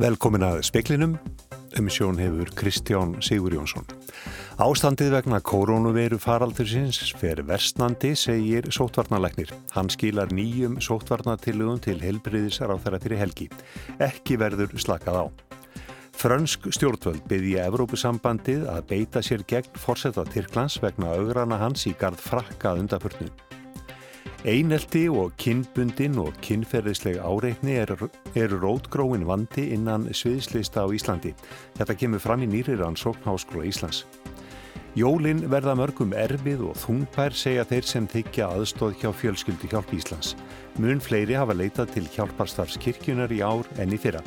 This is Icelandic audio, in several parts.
Velkomin að speklinum, um sjón hefur Kristján Sigur Jónsson. Ástandið vegna koronaviru faraldursins fer vestnandi, segir sótvarnalegnir. Hann skilar nýjum sótvarnatillugum til helbriðisar á þeirra fyrir helgi. Ekki verður slakað á. Frönsk stjórnvöld byrði Evrópusambandið að beita sér gegn fórsetta Tyrklands vegna augrana hans í gard frakka undaförnum. Einelti og kinnbundin og kinnferðisleg áreitni eru er rótgróin vandi innan sviðslista á Íslandi. Þetta kemur fram í nýri rannsókn Háskóla Íslands. Jólin verða mörgum erfið og þungbær segja þeir sem þykja aðstóð hjá fjölskyldu hjálp Íslands. Mun fleiri hafa leitað til hjálparstarfskirkjunar í ár enn í fyrra.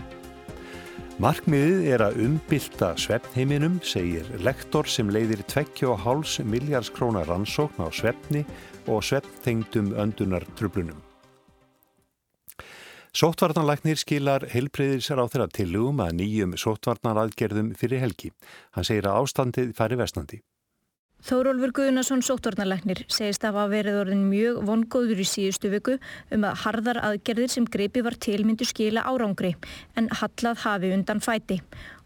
Markmiðið er að umbylta svefnheiminum, segir lektor sem leiðir 2,5 miljars krónar rannsókn á svefni og svepptengdum öndunar tröflunum. Sóttvarnarlæknir skilar heilbreyðisar á þeirra tillugum að nýjum sóttvarnaraðgerðum fyrir helgi. Hann segir að ástandið færi vestnandi. Þórólfur Guðnason sóttvarnarlæknir segist að hafa verið orðin mjög vongóður í síðustu viku um að harðar aðgerðir sem greipi var tilmyndu skila árangri en hallað hafi undan fæti.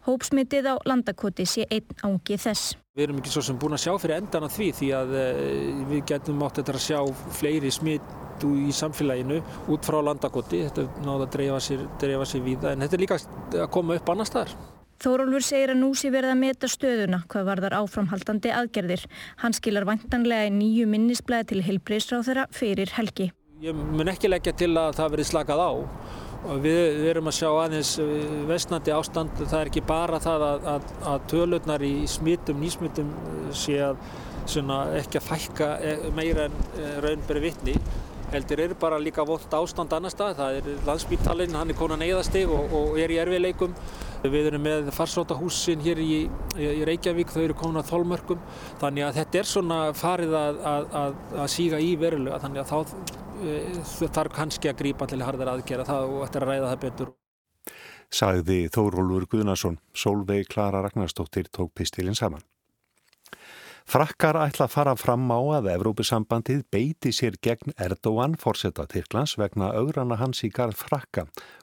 Hópsmitið á landakoti sé einn ángi þess. Við erum ekki svo sem búin að sjá fyrir endan að því því að eh, við getum átt að sjá fleiri smitt í samfélaginu út frá landakoti. Þetta náða að dreifa sér, sér víða en þetta er líka að koma upp annar staðar. Þórólfur segir að nú sé verið að meta stöðuna hvað var þar áframhaldandi aðgerðir. Hann skilar vantanlega í nýju minnisblæði til heilbreyðsráþara fyrir helgi. Ég mun ekki leggja til að það verið slakað á við, við erum að sjá aðeins eh, vestnandi ástand, það er ekki bara það að, að, að tölurnar í smittum, nýsmittum eh, sé að ekki að fækka eh, meira en raunberi vittni heldur eru bara líka volt ástand annar stað, það er landsbítalinn, hann er konan eigðastig og, og er í erfiðleikum við erum með farsótahúsin hér í, í Reykjavík, þau eru komin að þólmörkum þannig að þetta er svona farið að, að síga í verulega þannig að þá Eh, þarf kannski að grípa til harðar aðgera það og eftir að ræða það betur. Sagði Þórólfur Guðnason, Solveig Klara Ragnarstóttir tók pistilinn saman. Frakkar ætla að fara fram á að Evrópusambandið beiti sér gegn Erdóan fórseta Tyrklands vegna augrana hans í garð frakka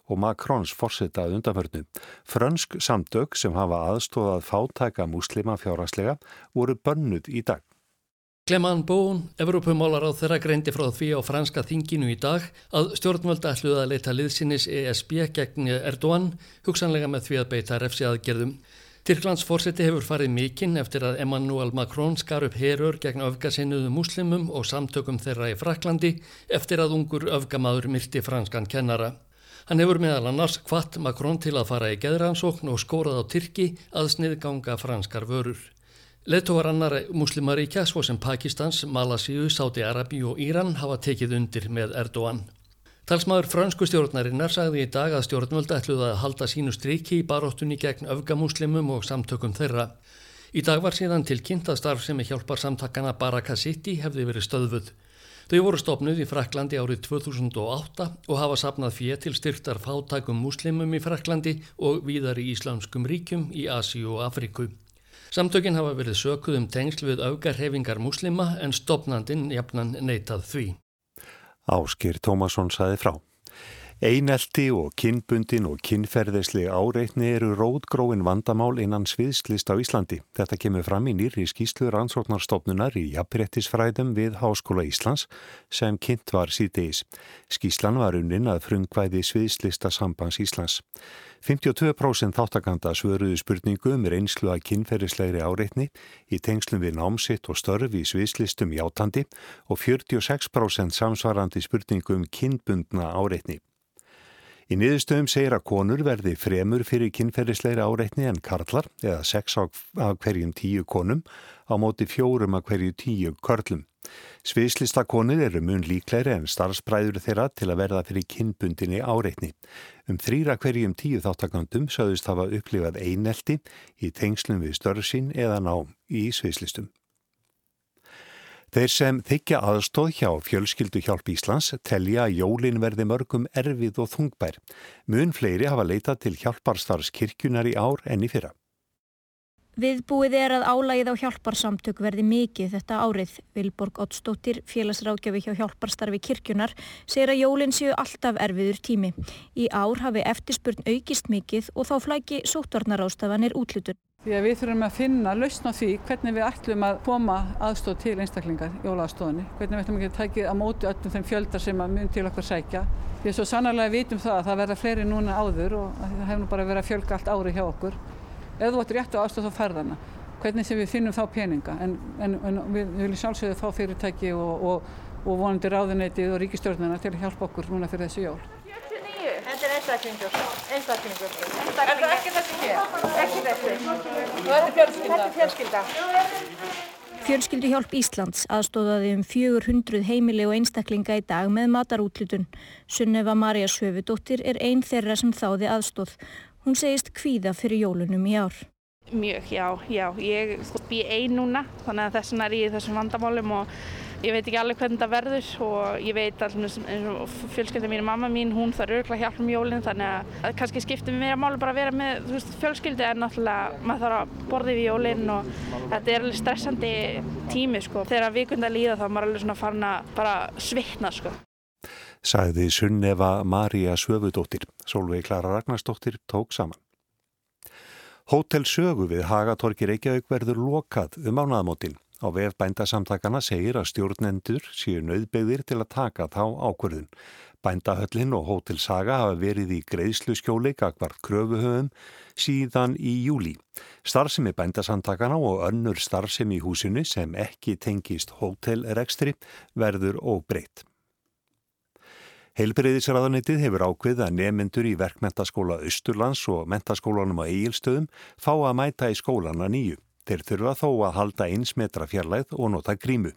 og Makrons fórsetað undanförnu. Frönsk samtök sem hafa aðstóðað fátæka muslima fjáraslega voru bönnuð í dag. Clement Beaune, Evrópumálar á þeirra greindi frá því á franska þinginu í dag að stjórnvölda ætluði að leita liðsinnis ESB gegn Erdogan, hugsanlega með því að beita refsi aðgerðum. Tyrklands fórseti hefur farið mikinn eftir að Emmanuel Macron skar upp herur gegn öfgasinnuðu muslimum og samtökum þeirra í Fraklandi eftir að ungur öfgamaður myrti franskan kennara. Hann hefur meðal annars hvart Macron til að fara í geðransókn og skórað á Tyrki að sniðganga franskar vörur. Leðtóvar annar muslimaríkja svo sem Pakistans, Malasíu, Sáti-Arabi og Íran hafa tekið undir með Erdogan. Talsmaður fransku stjórnarinnar sagði í dag að stjórnvölda ætluði að halda sínu striki í baróttunni gegn öfgamuslimum og samtökum þeirra. Í dag var síðan til kynntastarf sem er hjálpar samtakana Baraka City hefði verið stöðvuð. Þau voru stopnuð í Fraklandi árið 2008 og hafa sapnað fyrir til styrktar fátækum muslimum í Fraklandi og víðar í Íslamskum ríkjum í Asíu og Afriku. Samtökin hafa verið sökuð um tengsl við augarhefingar muslima en stopnandin jafnan neitað því. Áskir Tómasson saði frá. Einelti og kinnbundin og kinnferðisli áreitni eru rótgróin vandamál innan sviðslist á Íslandi. Þetta kemur fram í nýri skýslu rannsóknarstofnunar í jafnbrettisfræðum við Háskóla Íslands sem kynnt var síðdeis. Skýslan var unnin að frungvæði sviðslista sambans Íslands. 52% þáttakanda svöruðu spurningu um reynslu að kynferðislegri áreitni í tengslum við námsitt og störf í sviðslistum játandi og 46% samsvarandi spurningu um kynbundna áreitni. Í niðurstöðum segir að konur verði fremur fyrir kynferðislegri áreitni en karlar eða 6 af hverjum 10 konum á móti fjórum af hverju 10 körlum. Sviðslistakonir eru mun líklæri en starfsbræður þeirra til að verða fyrir kynbundinni áreitni. Um þrýra hverjum tíu þáttakandum sögðust hafa upplifað einelti í tengslum við störfsín eða nám í sviðslistum. Þeir sem þykja aðstóð hjá fjölskyldu hjálp Íslands telja að jólin verði mörgum erfið og þungbær. Mun fleiri hafa leitað til hjálparstarfskirkjunar í ár enn í fyrra. Viðbúið er að álægið á hjálparsamtök verði mikið þetta árið. Vilborg Ottsdóttir, félagsrákjafi hjá hjálparstarfi kirkjunar, segir að jólinn séu alltaf erfiður tími. Í ár hafi eftirspurn aukist mikið og þá flæki sótvarnarástafanir að við þurfum að finna lausn á því hvernig við ætlum að koma aðstóð til einstaklingar í jólaðstóðinni. Hvernig við ætlum ekki að tækja að móti öllum þeim fjöldar sem að mun til okkur sækja. Við svo sannarlega vitum það að það verða fleiri núna áður og það hefur nú bara verið að fjölga allt ári hjá okkur ef þú ættir rétt á aðstöð þá ferðana hvernig sem við finnum þá peninga en, en, en við, við viljum sjálfsögðu fá fyrirtæki og, og, og vonandi ráðuneytið og ríkistjórnuna til að hjálpa okkur núna fyrir þessu jól Þetta er einstaklingur einstaklingur Er það ekki þessi hér? Ekki þessi Og þetta er fjölskylda? Þetta er fjölskylda Fjölskylduhjálp Íslands aðstóðaði um 400 heimili og einstaklinga í dag með matarútlutun. Sunneva Marja Söfudóttir er einn þeirra sem þáði aðstóð. Hún segist kvíða fyrir jólunum í ár. Mjög, já, já. Ég bý ein núna þannig að þessan er ég í þessum vandamálum og ég veit ekki alveg hvernig það verður og ég veit alltaf eins og fjölskyldin mín, mamma mín, hún þarf örgulega hjálp um jólinn þannig að kannski skiptum við meira máli bara að vera með veist, fjölskyldi en náttúrulega maður þarf að borða við jólinn og þetta er alveg stressandi tími sko. Þegar vikunda líða þá er maður alveg svona farin að bara svitna sko sagði Sunnefa Maria Söfudóttir. Solveig Klara Ragnarsdóttir tók saman. Hótel Sögu við Hagatorki Reykjavík verður lokað um ánaðamótin. Á vefbændasamtakana segir að stjórnendur séu nöðbegðir til að taka þá ákverðun. Bændahöllin og Hótel Saga hafa verið í greiðslu skjóleik akvart kröfuhöfum síðan í júli. Starfsemi bændasamtakana og önnur starfsemi í húsinu sem ekki tengist hótelrekstri verður óbreytt. Heilbreyðisraðanitið hefur ákveð að nefnendur í verkmentaskóla Östurlands og mentaskólanum á Egilstöðum fá að mæta í skólana nýju. Þeir þurfa þó að halda eins metra fjarlæð og nota grímu.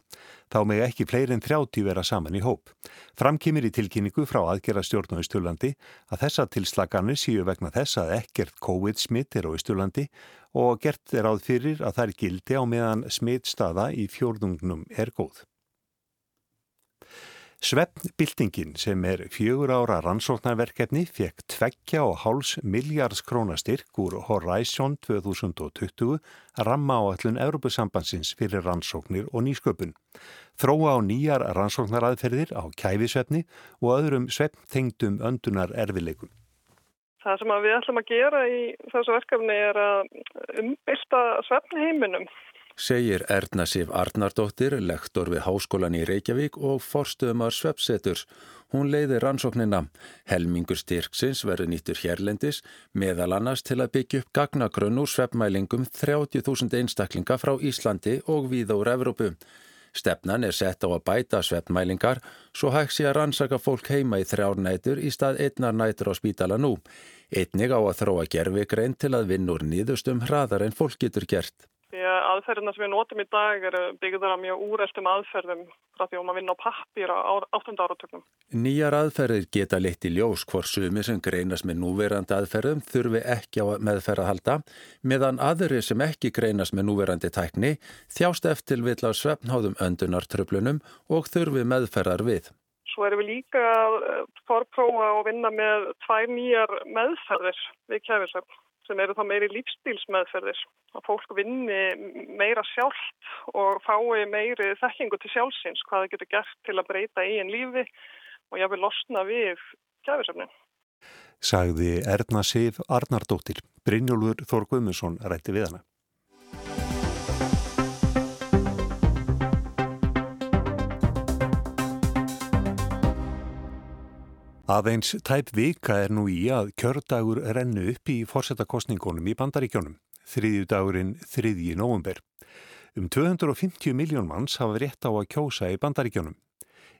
Þá með ekki fleiri en 30 vera saman í hóp. Framkymir í tilkynningu frá aðgerastjórn á Östurlandi að þessa tilslaganir síu vegna þess að ekkert COVID-smitt er á Östurlandi og gert er áð fyrir að það er gildi á meðan smittstaða í fjórðungnum er góð. Sveppnbildingin sem er fjögur ára rannsóknarverkefni fekk tveggja og háls miljards krónastyrk úr Horizon 2020 ramma á allun Európusambansins fyrir rannsóknir og nýsköpun. Þróa á nýjar rannsóknaraðferðir á kæfisveppni og öðrum sveppntengdum öndunar erfileikum. Það sem við ætlum að gera í þessu verkefni er að umbylta sveppnheiminum segir Erna Sif Arnardóttir, lektor við Háskólan í Reykjavík og forstöðumar Svepseturs. Hún leiði rannsóknina. Helmingur styrksins verður nýttur hérlendis, meðal annars til að byggja upp gagnagrunn úr sveppmælingum 30.000 einstaklinga frá Íslandi og við úr Evrópu. Stefnan er sett á að bæta sveppmælingar svo hægt sé að rannsaka fólk heima í þrjárnætur í stað einnar nætur á spítala nú. Einnig á að þróa gerfigrein til að vinna úr nýðustum hraðar en fólk getur gert. Því að aðferðina sem við notum í dag eru byggðar af mjög úreltum aðferðum frá því að maður vinna á pappir á 8. áratöknum. Nýjar aðferðir geta leitt í ljós hvort sumi sem greinas með núverandi aðferðum þurfi ekki á meðferð að halda, meðan aðri sem ekki greinas með núverandi tækni þjást eftir vill á svefnháðum öndunartröflunum og þurfi meðferðar við. Svo erum við líka að forprófa og vinna með tvær nýjar meðferðir við kæfisvefn sem eru þá meiri lífstílsmeðferðir að fólk vinni meira sjálft og fái meiri þekkingu til sjálfsins hvað það getur gert til að breyta einn lífi og vil losna við kæfisöfnin. Sagði Erna Sif Arnardóttir, Brynjólfur Þór Guðmundsson rætti við hana. Aðeins tæp vika er nú í að kjördagur rennu upp í fórsetakostningunum í bandaríkjónum, þriðju dagurinn þriðji nógumber. Um 250 miljón manns hafa rétt á að kjósa í bandaríkjónum.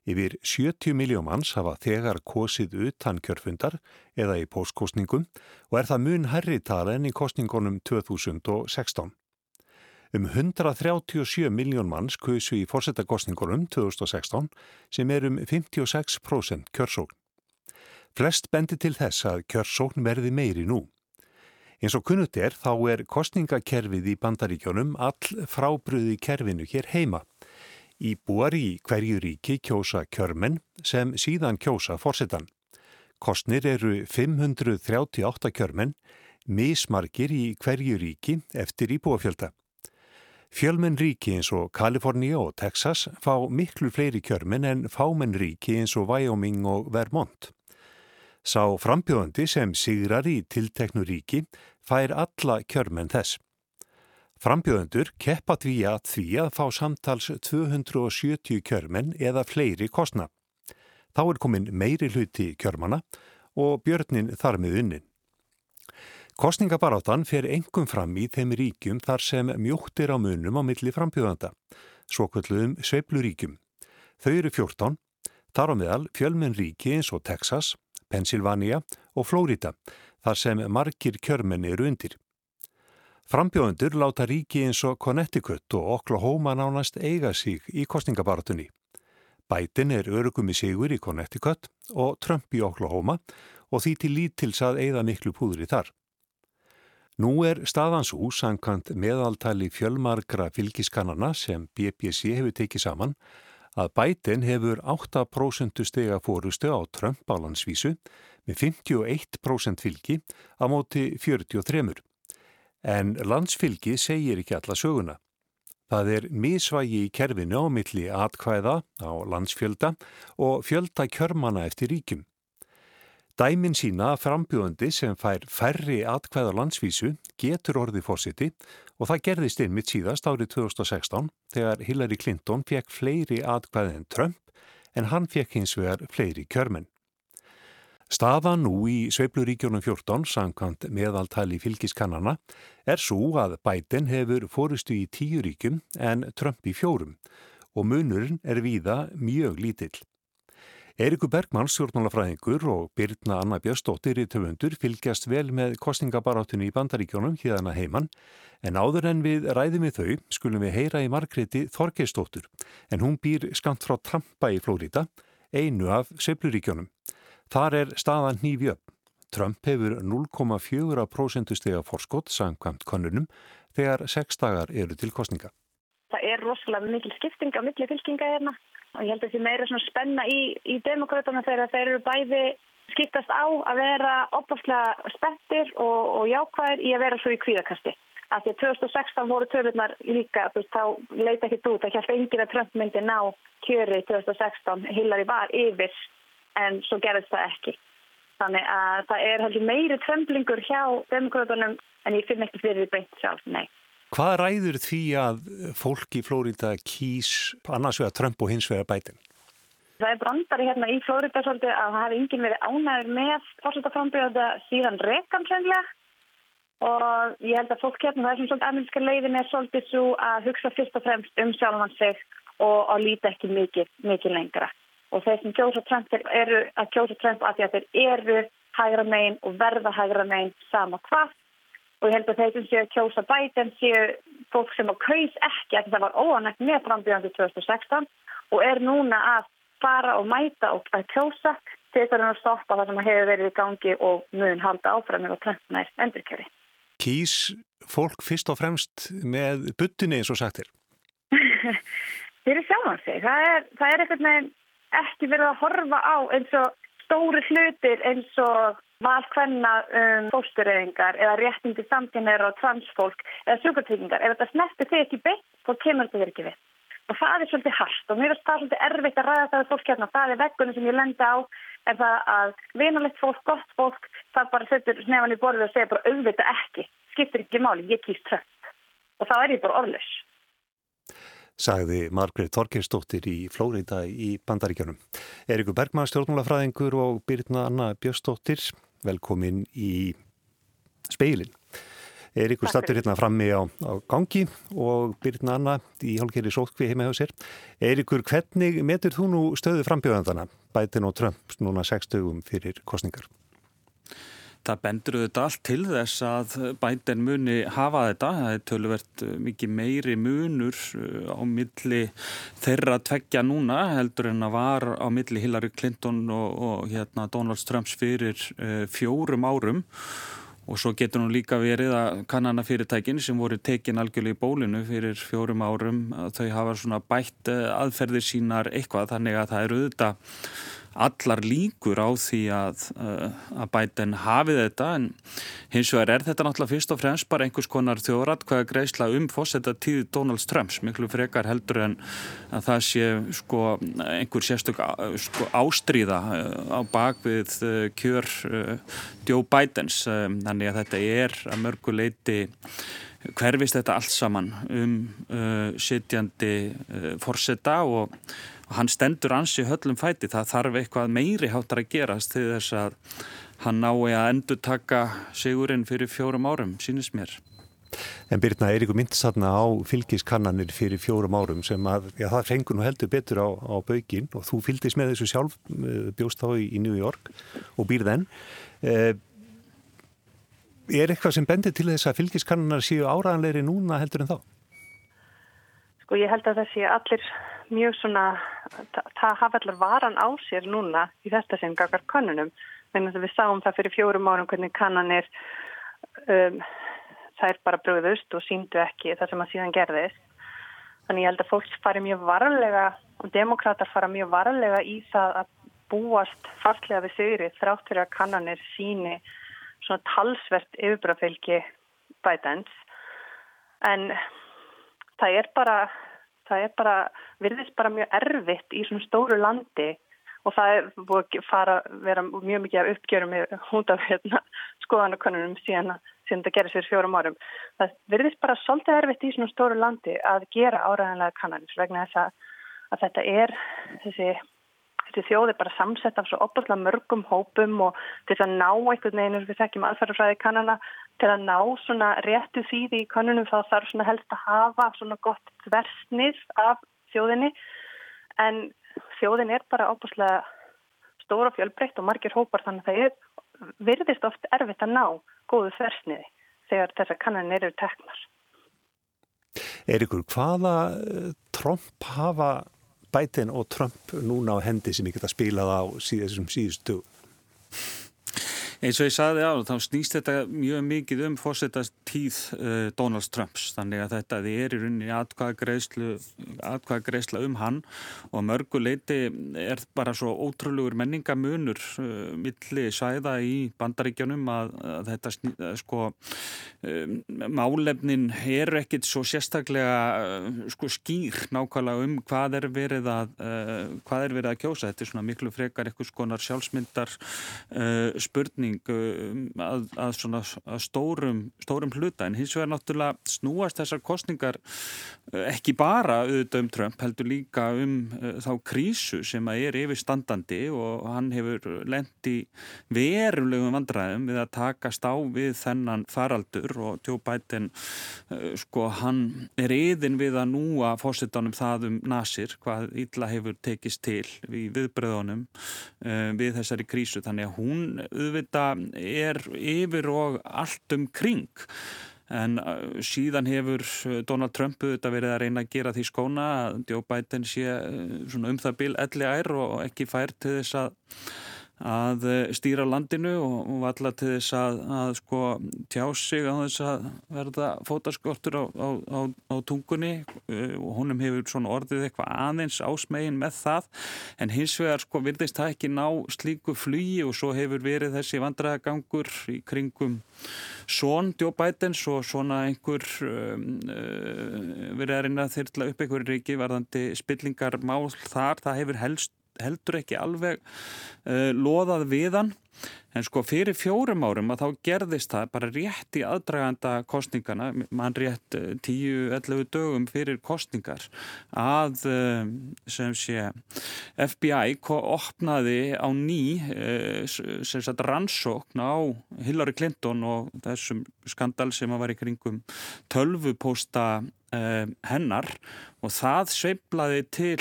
Yfir 70 miljón manns hafa þegar kosið utan kjörfundar eða í póskostningum og er það mun herri tala enn í kostningunum 2016. Um 137 miljón manns kusu í fórsetakostningunum 2016 sem er um 56% kjörsókn. Flest bendi til þess að kjörsókn verði meiri nú. Eins og kunnut er þá er kostningakerfið í bandaríkjónum all frábriði kerfinu hér heima. Í búar í hverju ríki kjósa kjörmenn sem síðan kjósa fórsetan. Kostnir eru 538 kjörmenn, mismargir í hverju ríki eftir íbúafjölda. Fjölmenn ríki eins og Kalifornia og Texas fá miklu fleiri kjörmenn en fámenn ríki eins og Wyoming og Vermont. Sá frambjóðandi sem sigrar í tilteknu ríki fær alla kjörmenn þess. Frambjóðendur keppa því að því að fá samtals 270 kjörmenn eða fleiri kostna. Þá er komin meiri hluti kjörmana og björnin þar með unnin. Kostningabaráttan fer engum fram í þeim ríkjum þar sem mjóttir á munum á milli frambjöðanda, svo kalluðum sveipluríkjum. Þau eru 14, þar á meðal fjölmenn ríki eins og Texas, Pennsylvania og Florida, þar sem margir kjörmenn eru undir. Frambjóðendur láta ríki eins og Connecticut og Oklahoma nánast eiga sig í kostningabarátunni. Biden er örugum í sigur í Connecticut og Trump í Oklahoma og því til lítils að eigða miklu púður í þar. Nú er staðans ús samkvæmt meðaltali fjölmarkra fylgiskannana sem BBC hefur tekið saman að Biden hefur 8% stega fórustu á Trump á landsvísu með 51% fylgi á móti 43. En landsfylgi segir ekki alla söguna. Það er misvægi í kerfinu á milli atkvæða á landsfjölda og fjölda kjörmana eftir ríkjum. Dæmin sína að frambjóðandi sem fær færri atkvæða landsvísu getur orði fórsiti og það gerðist einmitt síðast árið 2016 þegar Hillary Clinton fekk fleiri atkvæði en Trump en hann fekk hins vegar fleiri kjörmenn. Staða nú í Sveipluríkjónum 14, samkvæmt meðaltali fylgiskannana, er svo að Biden hefur fórustu í tíu ríkum en Trump í fjórum og munurinn er víða mjög lítill. Eirikur Bergmann, stjórnmálafræðingur og Birna Anna Björnsdóttir í töfundur fylgjast vel með kostningabarátunni í bandaríkjónum híðana heimann en áður en við ræðum við þau skulum við heyra í Margreti Þorgeistóttur en hún býr skamt frá Tampa í Flórida, einu af Sefluríkjónum. Þar er staðan nýfjöp. Trump hefur 0,4% stega forskott samkvæmt konunum þegar sex dagar eru til kostninga. Það er rosalega mikil skipting á milli fylkinga hérna og ég held að því meira svona spenna í, í demokratana þegar þeir eru bæði skiptast á að vera opastlega spettir og, og jákvæðir í að vera svo í kvíðakasti. Af því að 2016 voru tölunar líka, veist, þá leita ekki út, það hjálpa yngir að Trump myndi ná kjöri 2016, Hillary var yfir en svo gerðist það ekki. Þannig að það er meiri tremblingur hjá demokratunum en ég finn ekki fyrir því beint sjálf, nei. Hvað ræður því að fólk í Flórida kýs annars vegar Trump og hins vegar bætin? Það er brandari hérna í Flórida svolítið að það hefði yngin verið ánæður með fórsetaframbjöða síðan rekan sennilega og ég held að fólk hérna það er sem svolítið aðmennska leiðin er svolítið svo að hugsa fyrst og fremst um sjálfan sig og að líta ekki mikið, mikið lengra. Og þeir sem kjósa Trump eru að kjósa Trump að því að þeir eru hægra megin og verða hægra megin sama hvað og ég held að þeir séu kjósa bæten séu fólk sem á kaus ekki að það var óanægt með frambíðandi 2016 og er núna að fara og mæta og að kjósa til þess að stoppa það sem hefur verið í gangi og mun halda áfram með að trefna er endurkjöri. Kýs fólk fyrst og fremst með buttunni eins og sagtir? Þeir eru sjáman sig. Það er, er eitthvað með ekki verið að horfa á eins og stóri hlutir eins og valkvenna um, fóstureyðingar eða réttindi samkynner og transfólk eða sjúkartryggingar. Ef þetta snertir þig ekki beitt, þá kemur þetta ekki við. Og það er svolítið hardt og mér finnst það svolítið erfitt að ræða það við fólk hérna. Það er veggunum sem ég lendi á en það að vinalegt fólk, gott fólk, það bara setur snefan í borðið og segir bara auðvita ekki. Skiptir ekki máli, ég kýst trönd. Og þá er ég bara orðlös. Sagði Margreit Þorkirsdóttir í Flórida í Bandaríkjánum. Erikur Bergman, stjórnmálafræðingur og Birna Anna Björnsdóttir velkomin í speilin. Eiríkur stattur hérna frammi á, á gangi og Birna Anna í hálfgerði sótkvi heima hjá sér. Eiríkur, hvernig metur þú nú stöðu frambjöðandana bætin og Trump núna 60 fyrir kostningar? Það bendur auðvitað allt til þess að bætin muni hafa þetta. Það er tölverkt mikið meiri munur uh, á milli þeirra tveggja núna heldur en að var á milli Hillary Clinton og, og hérna, Donald Trumps fyrir uh, fjórum árum og svo getur nú líka verið að kannana fyrirtækin sem voru tekin algjörlega í bólinu fyrir fjórum árum þau hafa svona bætt aðferðir sínar eitthvað þannig að það eru auðvitað allar líkur á því að, uh, að Biden hafi þetta en hins vegar er þetta náttúrulega fyrst og fremst bara einhvers konar þjórat hvaða greiðsla um fósetta tíð Donald Trumps miklu frekar heldur en að það sé sko einhver sérstök sko, ástríða uh, á bakvið kjör Joe Bidens þannig að þetta er að mörgu leiti hverfist þetta allt saman um uh, sittjandi uh, forsetta og, og hann stendur ansi höllum fæti. Það þarf eitthvað meiri háttar að gerast til þess að hann nái að endur taka sigurinn fyrir fjórum árum, sínist mér. En Birna, er ykkur myndist þarna á fylgiskannanir fyrir fjórum árum sem að, já það fengur nú heldur betur á, á baugin og þú fylgist með þessu sjálf, uh, bjóst þá í, í New York og býr þenn. Eh, er eitthvað sem bendir til þess að fylgiskannunar séu áraðanleiri núna heldur en þá? Sko ég held að þessi allir mjög svona, það hafa allir varan á sér núna í þetta sem gaggar kannunum. Við sáum það fyrir fjórum árum hvernig kannanir um, það er bara bröðust og síndu ekki það sem að síðan gerðist. Þannig ég held að fólk fari mjög varlega og demokrater fara mjög varlega í það að búast fastlega við sigri þrátt fyrir að kannanir síni svona talsvert yfirbráfylgi bætens en það er bara það er bara, virðist bara mjög erfitt í svona stóru landi og það er búið að fara vera mjög mikið af uppgjörum húnd af hérna, skoðanakonunum síðan að síðan þetta gerir sér fjórum árum. Það virðist bara svolítið erfitt í svona stóru landi að gera áræðanlega kannanins vegna þess að, að þetta er þessi þessi þjóð er bara samsett af svo opaslega mörgum hópum og til þess að ná einhvern veginn, við þekkjum aðferðarfræði kannana, til að ná svona réttu þýði í kannunum þá þarf svona helst að hafa svona gott þversnið af þjóðinni en þjóðin er bara opaslega stóra fjölbreytt og margir hópar þannig að það er virðist oft erfitt að ná góðu þversniði þegar þessar kannan eru teknar. Erikur, hvaða eh, tromp hafa Biden og Trump núna á hendi sem ég geta spilað á síðan síðustu eins og ég saði á þá snýst þetta mjög mikið um fórsetast tíð uh, Donald Trumps. Þannig að þetta er í rauninni atkvæða greiðsla um hann og mörguleiti er bara svo ótrúlegur menningamunur uh, milli sæða í bandaríkjanum að, að þetta uh, sko um, málefnin er ekkit svo sérstaklega sko skýr nákvæmlega um hvað er verið að hvað er verið að kjósa. Þetta er svona miklu frekar eitthvað skonar sjálfsmyndar spurning stuðning um, að, að, svona, að stórum, stórum hluta. En hins vegar náttúrulega snúast þessar kostningar uh, ekki bara auðvitað um Trump heldur líka um uh, þá krísu sem að er yfirstandandi og hann hefur lendi verulegum vandræðum við að takast á við þennan faraldur og Joe Biden uh, sko hann er yðin við að núa fórsetanum það um nasir hvað illa hefur tekist til við viðbröðunum við þessari krísu. Þannig að hún auðvitað þetta er yfir og allt um kring. En uh, síðan hefur uh, Donald Trump þetta verið að reyna að gera því skóna að Joe Biden sé uh, um það bil elli ær og ekki fær til þess að að eh, stýra landinu og valla til þess að, að sko, tjá sig á þess að verða fótaskortur á, á, á, á tungunni. Eh, og honum hefur svona orðið eitthvað aðeins ásmegin með það. En hins vegar sko virðist það ekki ná slíku flugi og svo hefur verið þessi vandræðagangur í kringum svon djóbætens og svona einhver um, uh, verið að reyna að þyrla upp einhverju ríki varðandi spillingar mál þar, það hefur helst heldur ekki alveg uh, loðað við hann. En sko fyrir fjórum árum að þá gerðist það bara rétt í aðdraganda kostningana, mann rétt 10-11 uh, dögum fyrir kostningar að uh, sem sé FBI opnaði á ný sem sagt rannsókn á Hillary Clinton og þessum skandal sem var í kringum tölvupósta hennar. Og það sveiblaði til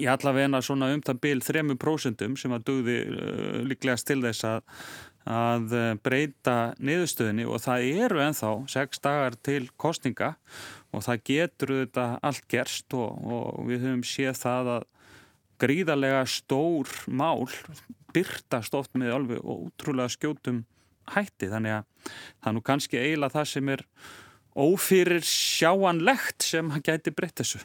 í allavegna svona um það byl 3% sem að dugði uh, líklegast til þess að, að uh, breyta niðurstöðinni og það eru enþá 6 dagar til kostninga og það getur þetta allt gerst og, og við höfum séð það að gríðarlega stór mál byrtast oft með alveg og útrúlega skjótum hætti þannig að það er nú kannski eiginlega það sem er ófyrir sjáanlegt sem hann gæti breytt þessu.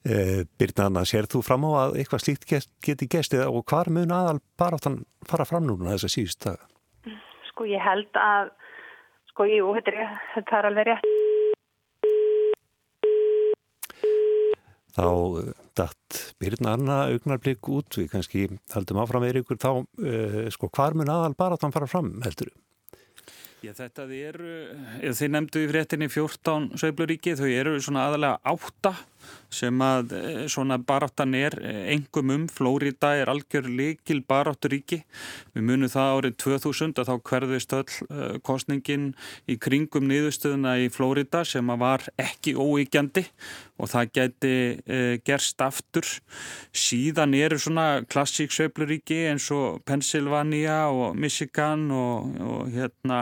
E, Birna Anna, sér þú fram á að eitthvað slíkt get, geti gestið og hvar mun aðal bara áttan fara fram núna þess að síðust daga? Sko ég held að, sko jú, þetta er, er alveg rétt. Þá eh, datt Birna Anna augnarblik út, við kannski haldum áfram með ykkur þá, e, sko hvar mun aðal bara áttan fara fram heldur þú? Já, þetta eru, þið nefndu í fréttinni 14 sögluríki, þau eru svona aðalega átta sem að eh, svona baráttan er engum um, Flórida er algjör likil barátturíki, við munum það árið 2000 að þá hverðist öll uh, kostningin í kringum niðurstöðuna í Flórida sem að var ekki óíkjandi og það geti gerst aftur. Síðan eru svona klassík sögluríki eins og Pennsylvania og Michigan og, og hérna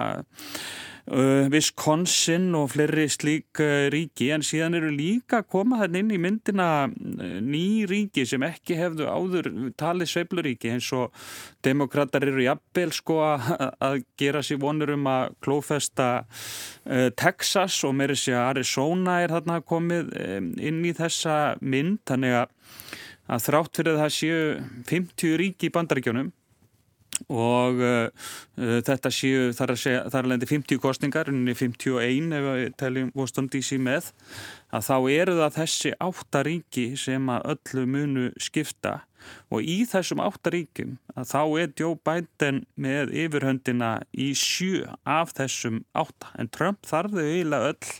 Wisconsin og fleiri slík uh, ríki en síðan eru líka að koma þarna inn í myndina uh, ný ríki sem ekki hefðu áður talið sveifluríki eins og demokrater eru jafnvel sko að gera sér vonur um að klófesta Texas og meiri sé að Arizona er þarna komið inn í þessa mynd. Þannig að þrátt fyrir að það séu 50 ríki í bandaríkjónum og uh, uh, þetta séu þar að segja, þar lendi 50 kostningar unni 51 ef við teljum Washington DC með að þá eru það þessi áttaríki sem að öllu munu skipta. Og í þessum áttaríkim að þá er Joe Biden með yfirhöndina í sjö af þessum átta. En Trump þarðu eiginlega öll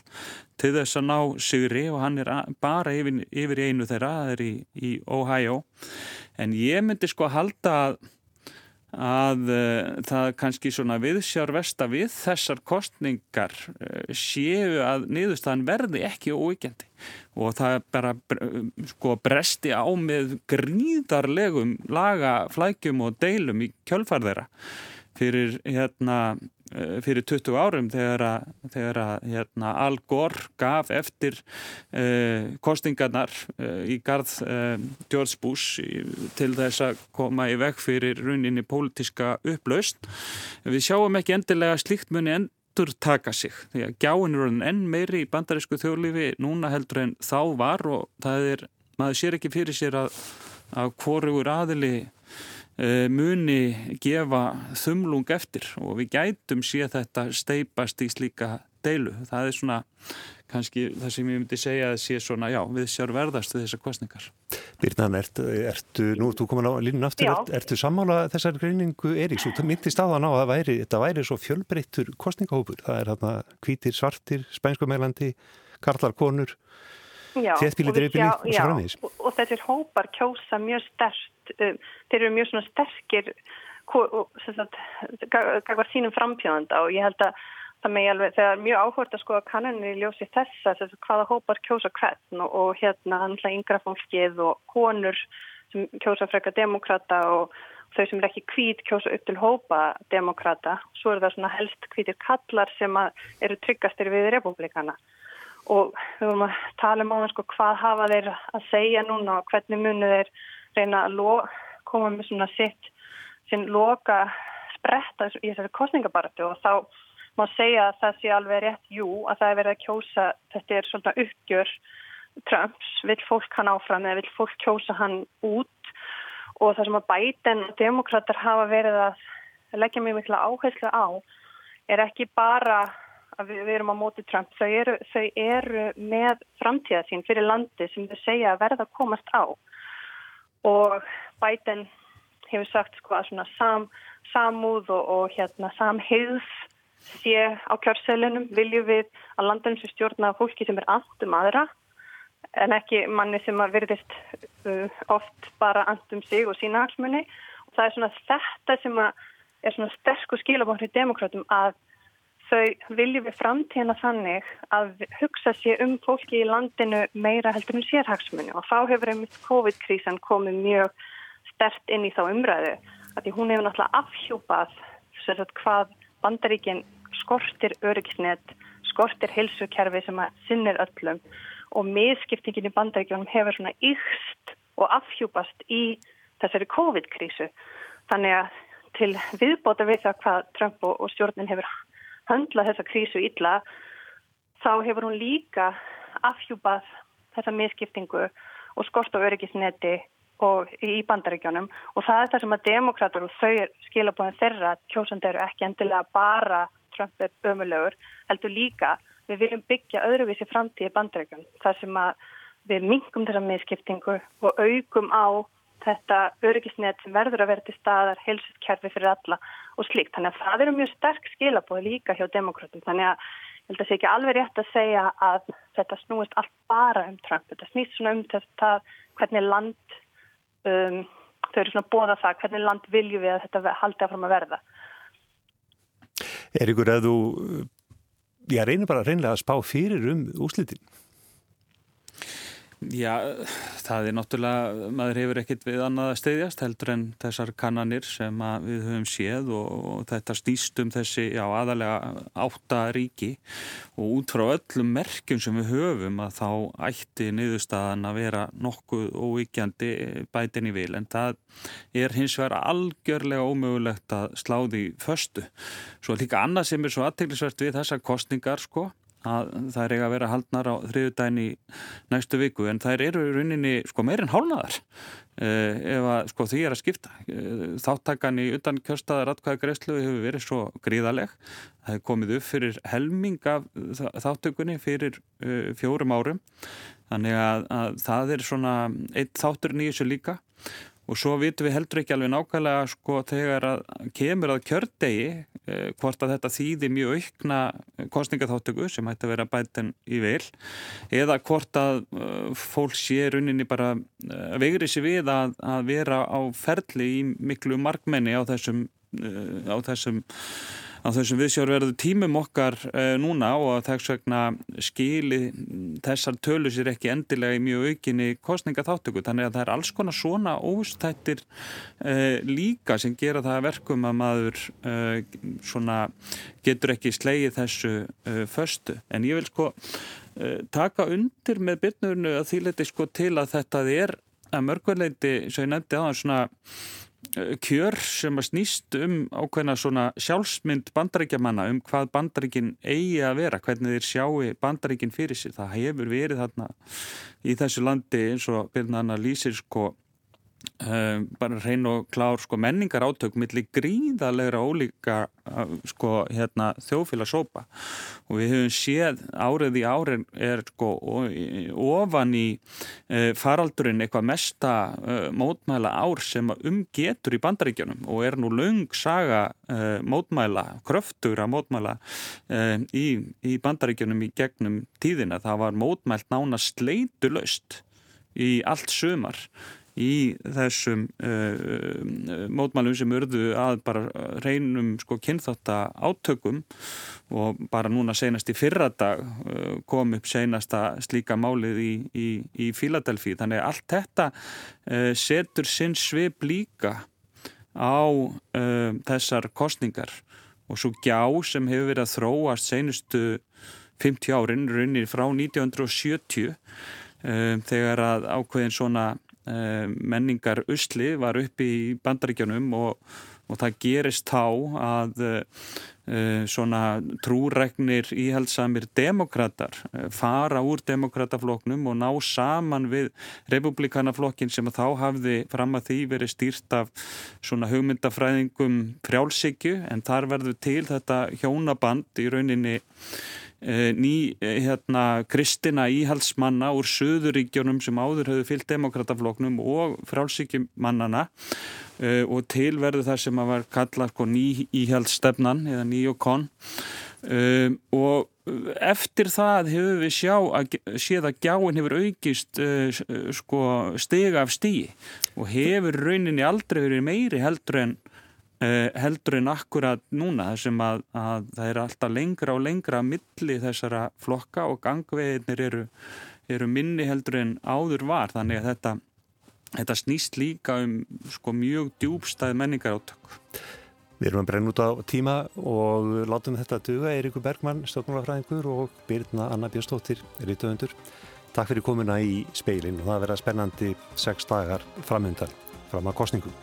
til þess að ná sigri og hann er bara yfir, yfir einu þeirra, það er í, í Ohio. En ég myndi sko að halda að að uh, það kannski svona viðsjár vest að við þessar kostningar uh, séu að niðurstaðan verði ekki óvíkjandi og það bara sko bresti á með gríðarlegum laga flækjum og deilum í kjölfarðera fyrir hérna Eh, fyrir 20 árum þegar að, þegar að hérna, Al Gore gaf eftir uh, kostingarnar uh, í garð uh, George Bush til þess að koma í veg fyrir rauninni pólitiska upplaust. Við sjáum ekki endilega slíkt muni endur taka sig því að gjáin er enn meiri í bandarísku þjóðlífi núna heldur en þá var og það er, maður sér ekki fyrir sér að, að hvorugur aðili Eh, muni gefa þumlung eftir og við gætum sé þetta steipast í slíka deilu. Það er svona kannski það sem ég myndi segja að sé svona, já, við sér verðast við þessar kostningar. Birnan, ertu, ertu nú ertu komin á línun aftur, ert, ertu sammála þessar greiningu Eiríks og það myndist aðan á að það væri, þetta væri svo fjölbreyttur kostningahópur. Það er hérna hvítir, svartir, spænskumælandi, karlar, konur þéttbíli dreifbíli og svo framins. Og, og þessir hópar kjósa mjög sterkt, um, þeir eru mjög svona sterkir gagvar sínum frambjóðanda og ég held að það með alveg, þegar er mjög áhvert að skoða kannanir í ljósi þessa, þess að hvaða hópar kjósa hvern og, og hérna handla yngra fólkið og konur sem kjósa freka demokrata og þau sem er ekki kvít kjósa upp til hópa demokrata, svo er það svona helst kvítir kallar sem eru tryggastir við republikana og við vorum að tala um á það sko hvað hafa þeir að segja núna og hvernig munu þeir reyna að koma með svona sitt sinn loka spretta í þessari kostningabaratu og þá má segja að það sé alveg rétt jú að það er verið að kjósa þetta er svona uppgjör Trumps, vill fólk hann áfram eða vill fólk kjósa hann út? Og það sem að bæten og demokrater hafa verið að leggja mjög mikla áherslu á er ekki bara að við, við erum á móti Trump, þau eru, þau eru með framtíða sín fyrir landi sem þau segja að verða að komast á og Biden hefur sagt sko að svona sam, samúð og, og hérna samhigð sé á kjörselinum viljum við að landinu sem stjórna fólki sem er andum aðra en ekki manni sem að verðist uh, oft bara andum sig og sína halsmunni og það er svona þetta sem að er svona sterkur skilabóknir demokratum að þau viljum við framtíðina þannig að hugsa sér um fólki í landinu meira heldur um sérhagsmunni og þá hefur einmitt COVID-krísan komið mjög stert inn í þá umræðu. Að því hún hefur náttúrulega afhjúpað hvað bandaríkin skortir öryggisnett, skortir hilsukerfi sem að sinnir öllum. Og miðskiptingin í bandaríkjónum hefur svona yxt og afhjúpast í þessari COVID-krísu. Þannig að til viðbóta við það hvað Trump og stjórnin hefur höndla þessa krísu illa þá hefur hún líka afhjúpað þessa miskiptingu og skort á öryggisneti og í bandaríkjónum og það er það sem að demokrater og þau skilabóðin þeirra kjósandi eru ekki endilega bara Trump er ömulegur, heldur líka við viljum byggja öðruvísi framtíði bandaríkjum þar sem að við mingum þessa miðskiptingu og aukum á þetta öryggisnet sem verður að vera til staðar heilsuskerfi fyrir alla og slíkt. Þannig að það eru mjög sterk skilabóð líka hjá demokratum. Þannig að ég held að það sé ekki alveg rétt að segja að þetta snúist allt bara um Trump. Þetta snýst svona um þetta hvernig land, um, þau eru svona bóða það, hvernig land viljum við að þetta haldi að fram að verða. Er ykkur að þú, ég reynir bara reynlega að spá fyrir um úslitin? Já, það er náttúrulega, maður hefur ekkert við annað að steyðjast heldur en þessar kannanir sem við höfum séð og, og þetta stýst um þessi, já, aðalega átta ríki og út frá öllum merkjum sem við höfum að þá ætti niðurstaðan að vera nokkuð óvíkjandi bætin í vil en það er hins vegar algjörlega ómögulegt að sláði föstu. Svo líka annað sem er svo aðteglisvert við þessar kostningar sko að það er eiga að vera haldnar á þriðudagin í næstu viku en það eru í rauninni sko meirinn hálnaðar uh, ef að sko því er að skipta. Uh, þáttakan í utan kjörstaðar atkvæða greiðslu hefur verið svo gríðaleg það hefur komið upp fyrir helming af þáttökunni fyrir uh, fjórum árum. Þannig að, að það er svona eitt þátturinn í þessu líka og svo vitum við heldur ekki alveg nákvæmlega sko þegar að kemur að kjördegi eh, hvort að þetta þýði mjög aukna kostningaþáttöku sem hætti að vera bæten í vil eða hvort að uh, fólk sé runninni bara uh, vegri sér við að, að vera á ferli í miklu markmenni á þessum, á þessum á þessum viðsjárverðu tímum okkar uh, núna og að þess vegna skili þessar tölur sér ekki endilega í mjög aukinni kostningaþáttöku þannig að það er alls konar svona óstættir uh, líka sem gera það verkum að maður uh, svona getur ekki slegið þessu föstu. En ég vil sko taka undir með byrnurnu að því leti sko til að þetta er að mörgurleiti, svo ég nefndi á það svona kjör sem að snýst um ákveðna svona sjálfsmynd bandaríkjamanna um hvað bandaríkin eigi að vera, hvernig þeir sjáu bandaríkin fyrir sér. Það hefur verið þarna í þessu landi eins og byrna hann að lýsir sko bara hrein og klár sko, menningar átök millir gríðalegra ólíka sko, hérna, þjóðfélagsópa og við höfum séð árið í árið er sko, ofan í uh, faraldurinn eitthvað mesta mótmæla ár sem umgetur í bandaríkjunum og er nú laung saga mótmæla, kröftur að mótmæla í, í bandaríkjunum í gegnum tíðina. Það var mótmælt nána sleitulöst í allt sömar í þessum uh, mótmælum sem urðu að bara reynum sko kynþátt átökum og bara núna senast í fyrradag uh, kom upp senasta slíka málið í, í, í Fíladelfi þannig að allt þetta uh, setur sinn svip líka á þessar kostningar og svo gjá sem hefur verið að þróast senustu 50 árin, runir frá 1970 þegar að ákveðin svona Eh, menningar usli var uppi í bandaríkjanum og, og það gerist þá að uh, svona trúregnir íhaldsamir demokrater fara úr demokratafloknum og ná saman við republikanaflokkin sem þá hafði fram að því verið stýrt af svona hugmyndafræðingum frjálsíkju en þar verður til þetta hjónaband í rauninni Eh, ný eh, hérna, kristina íhalsmanna úr söðuríkjónum sem áður höfðu fyllt demokratafloknum og frálsíkjumannana uh, eh, og tilverðu þar sem að var kallað sko, ný íhalsstefnan eða ný og konn uh, og eftir það hefur við sjá að séð að gjáin hefur aukist uh, sko, stiga af stíi og hefur rauninni aldrei verið meiri heldur en heldur en akkurat núna þessum að, að það er alltaf lengra og lengra milli þessara flokka og gangveginir eru, eru minni heldur en áður var þannig að þetta, þetta snýst líka um sko, mjög djúbstæð menningar átök. Við erum að brenna út á tíma og látum þetta duga Eirikur Bergmann, stjórnmálafræðingur og Birna Anna Björnstóttir, rítuðundur. Takk fyrir komuna í speilin og það verða spennandi sex dagar framöndan fram að kostningum.